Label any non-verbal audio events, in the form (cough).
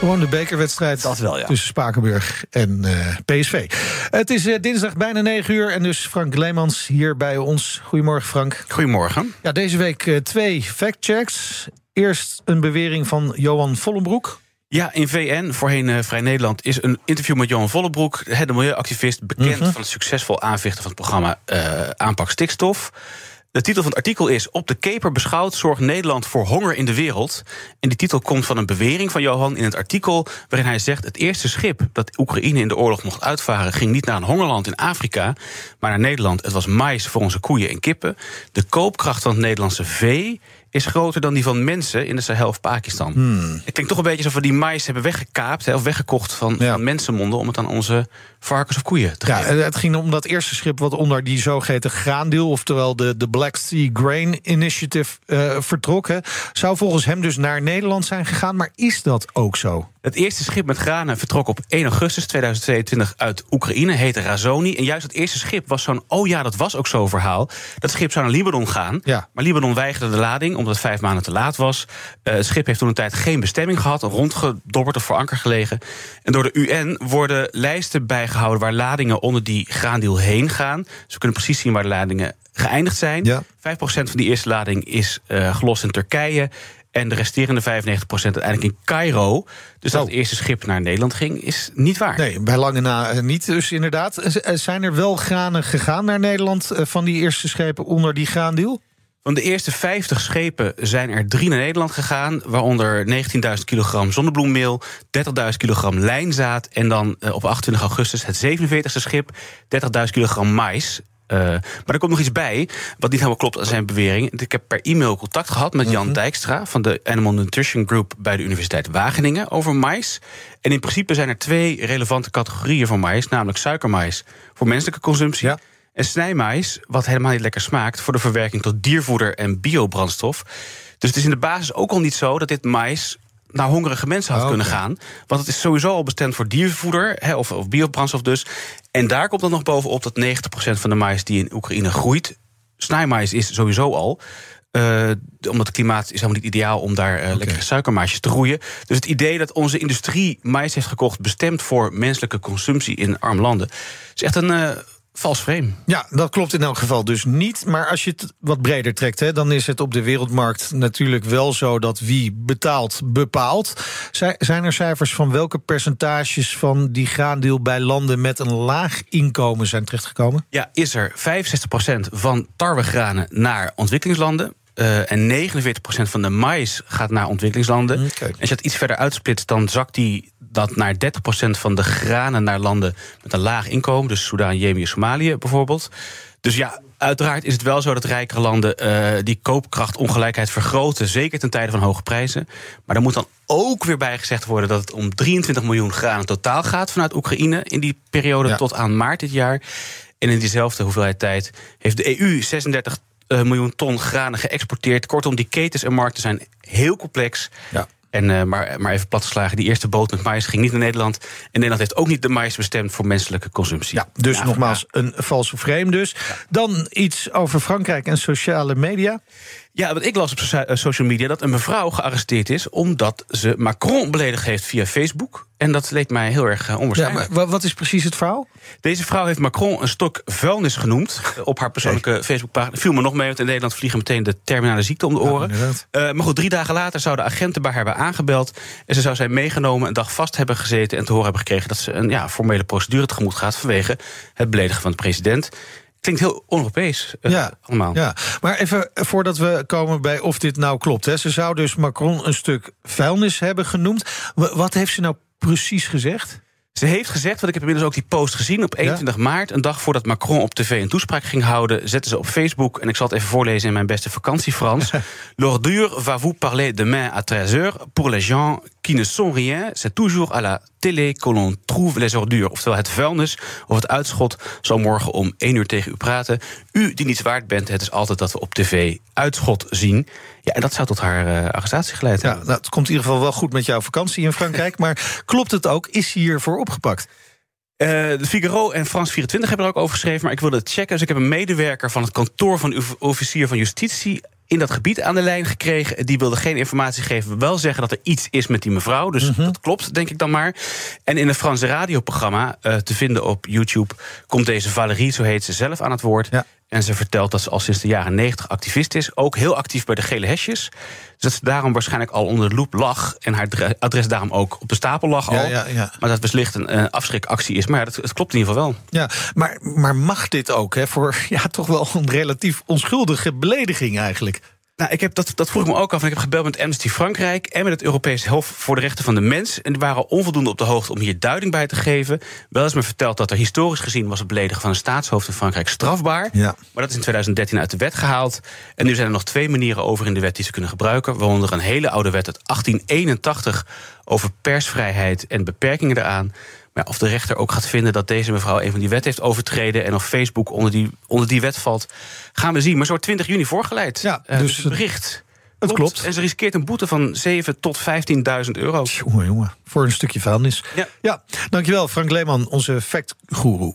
Gewoon de bekerwedstrijd Dat wel, ja. tussen Spakenburg en eh, PSV. Het is eh, dinsdag bijna 9 uur en dus Frank Leemans hier bij ons. Goedemorgen Frank. Goedemorgen. Ja, deze week eh, twee factchecks. Eerst een bewering van Johan Vollenbroek. Ja, in VN, voorheen eh, Vrij Nederland, is een interview met Johan Vollebroek, de milieuactivist, bekend Mhm. van het succesvol aanvechten van het programma eh, Aanpak Stikstof. De titel van het artikel is Op de keper beschouwd zorgt Nederland voor honger in de wereld. En die titel komt van een bewering van Johan in het artikel... waarin hij zegt het eerste schip dat Oekraïne in de oorlog mocht uitvaren... ging niet naar een hongerland in Afrika, maar naar Nederland. Het was mais voor onze koeien en kippen. De koopkracht van het Nederlandse vee is groter dan die van mensen in de Sahel of Pakistan. Het klinkt toch een beetje alsof we die mais hebben weggekaapt... Hè, of weggekocht van, Ja. van mensenmonden... om het aan onze varkens of koeien te Ja, geven. eh, het ging om dat eerste schip wat onder die zogeheten graandeel... oftewel de, de Black Sea Grain Initiative eh, vertrok. hè. Zou volgens hem dus naar Nederland zijn gegaan. Maar is dat ook zo? Het eerste schip met granen vertrok op 1 augustus 2022 uit Oekraïne, heette Razoni. En juist het eerste schip was zo'n, oh ja, dat was ook zo'n verhaal. Dat schip zou naar Libanon gaan, Ja. maar Libanon weigerde de lading... omdat het vijf maanden te laat was. Eh, het schip heeft toen een tijd geen bestemming gehad... rondgedobberd of voor anker gelegen. En door de UN worden lijsten bijgehouden... waar ladingen onder die graandeal heen gaan. Dus we kunnen precies zien waar de ladingen geëindigd zijn. Ja. 5% van die eerste lading is eh, gelost in Turkije... En de resterende 95% uiteindelijk in Cairo. Dus dat Oh. het eerste schip naar Nederland ging, is niet waar. Nee, bij lange na eh, niet dus inderdaad. Eh, Zijn er wel granen gegaan naar Nederland... eh, van die eerste schepen onder die graandeel? Van de eerste 50 schepen zijn er drie naar Nederland gegaan. Waaronder 19.000 kilogram zonnebloemmeel, 30.000 kilogram lijnzaad. En dan eh, op 28 augustus het 47e schip, 30.000 kilogram mais. Eh, maar er komt nog iets bij, wat niet helemaal klopt aan zijn bewering. Ik heb per e-mail contact gehad met Jan Dijkstra van de Animal Nutrition Group bij de Universiteit Wageningen over mais. En in principe zijn er twee relevante categorieën van mais, namelijk suikermais voor menselijke consumptie. Ja. En snijmais, wat helemaal niet lekker smaakt... voor de verwerking tot diervoeder en biobrandstof. Dus het is in de basis ook al niet zo dat dit mais naar hongerige mensen had Oh, kunnen gaan. Want het is sowieso al bestemd voor diervoeder, hè, of, of biobrandstof dus. En daar komt dan nog bovenop dat 90% van de mais die in Oekraïne groeit... snijmais is sowieso al... eh, omdat het klimaat is helemaal niet ideaal om daar eh, lekkere suikermaisjes te groeien. Dus het idee dat onze industrie mais heeft gekocht... bestemd voor menselijke consumptie in arme landen... is echt een eh, vals frame. Ja, dat klopt in elk geval dus niet. Maar als je het wat breder trekt, hè, dan is het op de wereldmarkt natuurlijk wel zo dat wie betaalt, bepaalt. Zij- Zijn er cijfers van welke percentages van die graandeel bij landen met een laag inkomen zijn terechtgekomen? Ja, is er 65% van tarwegranen naar ontwikkelingslanden. Eh, en 49% van de mais gaat naar ontwikkelingslanden. En als je het iets verder uitsplitst, dan zakt die dat naar 30% van de granen naar landen met een laag inkomen. Dus Soedan, Jemen, Somalië bijvoorbeeld. Dus ja, uiteraard is het wel zo dat rijkere landen eh, die koopkrachtongelijkheid vergroten. Zeker ten tijde van hoge prijzen. Maar er moet dan ook weer bij gezegd worden dat het om 23 miljoen granen totaal gaat vanuit Oekraïne in die periode Ja. tot aan maart dit jaar. En in diezelfde hoeveelheid tijd heeft de EU 36 eh, miljoen ton granen geëxporteerd. Kortom, die ketens en markten zijn heel complex. Ja. En, eh, maar, maar even platgeslagen, die eerste boot met mais ging niet naar Nederland. En Nederland heeft ook niet de mais bestemd voor menselijke consumptie. Ja, dus Ja, nogmaals een valse frame dus. Dan iets over Frankrijk en sociale media. Ja, want ik las op eh, social media dat een mevrouw gearresteerd is... omdat ze Macron beledigd heeft via Facebook. En dat leek mij heel erg eh, Ja, onwaarschijnlijk. maar wat is precies het verhaal? Deze vrouw heeft Macron een stok vuilnis genoemd eh, op haar persoonlijke Facebookpagina. Viel me nog mee, want in Nederland vliegen meteen de terminale ziekte om de oren. maar goed, drie dagen later zouden agenten bij haar hebben aangebeld. En ze zou zijn meegenomen, een dag vast hebben gezeten... en te horen hebben gekregen dat ze een ja, formele procedure tegemoet gaat... vanwege het beledigen van de president. Klinkt heel on-Europees eh, Ja, allemaal. Ja, maar even voordat we komen bij of dit nou klopt. Hè. Ze zou dus Macron een stuk vuilnis hebben genoemd. Wa- Wat heeft ze nou precies gezegd? Ze heeft gezegd, want ik heb inmiddels ook die post gezien... op 21 maart, een dag voordat Macron op tv een toespraak ging houden... zette ze op Facebook, en ik zal het even voorlezen in mijn beste vakantie-Frans... (laughs) L'ordure va vous parler demain à 13h pour les gens qui ne sont rien. C'est toujours à la télé que l'on trouve les ordures. Oftewel, het vuilnis of het uitschot zal morgen om 1 uur tegen u praten. U die niets waard bent, het is altijd dat we op tv uitschot zien. Ja, en dat zou tot haar uh, arrestatie geleid hebben. Ja, nou, het komt in ieder geval wel goed met jouw vakantie in Frankrijk. (laughs) maar klopt het ook? Is hij hiervoor opgepakt? Uh, de Figaro en Frans 24 hebben er ook over geschreven, maar ik wilde het checken. Dus ik heb een medewerker van het kantoor van de officier van justitie in dat gebied aan de lijn gekregen. Die wilde geen informatie geven, wel zeggen dat er iets is met die mevrouw. Dus mhm. dat klopt, denk ik dan maar. En in een Franse radioprogramma uh, te vinden op YouTube komt deze Valérie, zo heet ze zelf, aan het woord. Ja. En ze vertelt dat ze al sinds de jaren 90 activist is. Ook heel actief bij de gele hesjes. Dus dat ze daarom waarschijnlijk al onder de loep lag. En haar adres daarom ook op de stapel lag al. Ja, ja, maar dat wellicht een uh, afschrikactie is. Maar ja, dat, het klopt in ieder geval wel. Ja, maar, maar mag dit ook hè, voor (laughs) ja, toch wel een relatief onschuldige belediging eigenlijk? Nou, ik heb dat, dat vroeg ik me ook af. En ik heb gebeld met Amnesty Frankrijk en met het Europees Hof voor de Rechten van de Mens. En die waren onvoldoende op de hoogte om hier duiding bij te geven. Wel is me verteld dat er historisch gezien was het beledigen van een staatshoofd in Frankrijk strafbaar. Ja. Maar dat is in 2013 uit de wet gehaald. En nu zijn er nog twee manieren over in de wet die ze kunnen gebruiken. Waaronder een hele oude wet uit 1881 over persvrijheid en beperkingen daaraan. Maar of de rechter ook gaat vinden dat deze mevrouw een van die wet heeft overtreden en of Facebook onder die, onder die wet valt, gaan we zien. Maar zo 20 juni voorgeleid. Ja, uh, dus het bericht. Het klopt. En ze riskeert een boete van 7 tot 15.000 euro. Jongen, jongen. Voor een stukje vuilnis. Ja. ja, dankjewel Frank Leeman, onze fact-goeroe.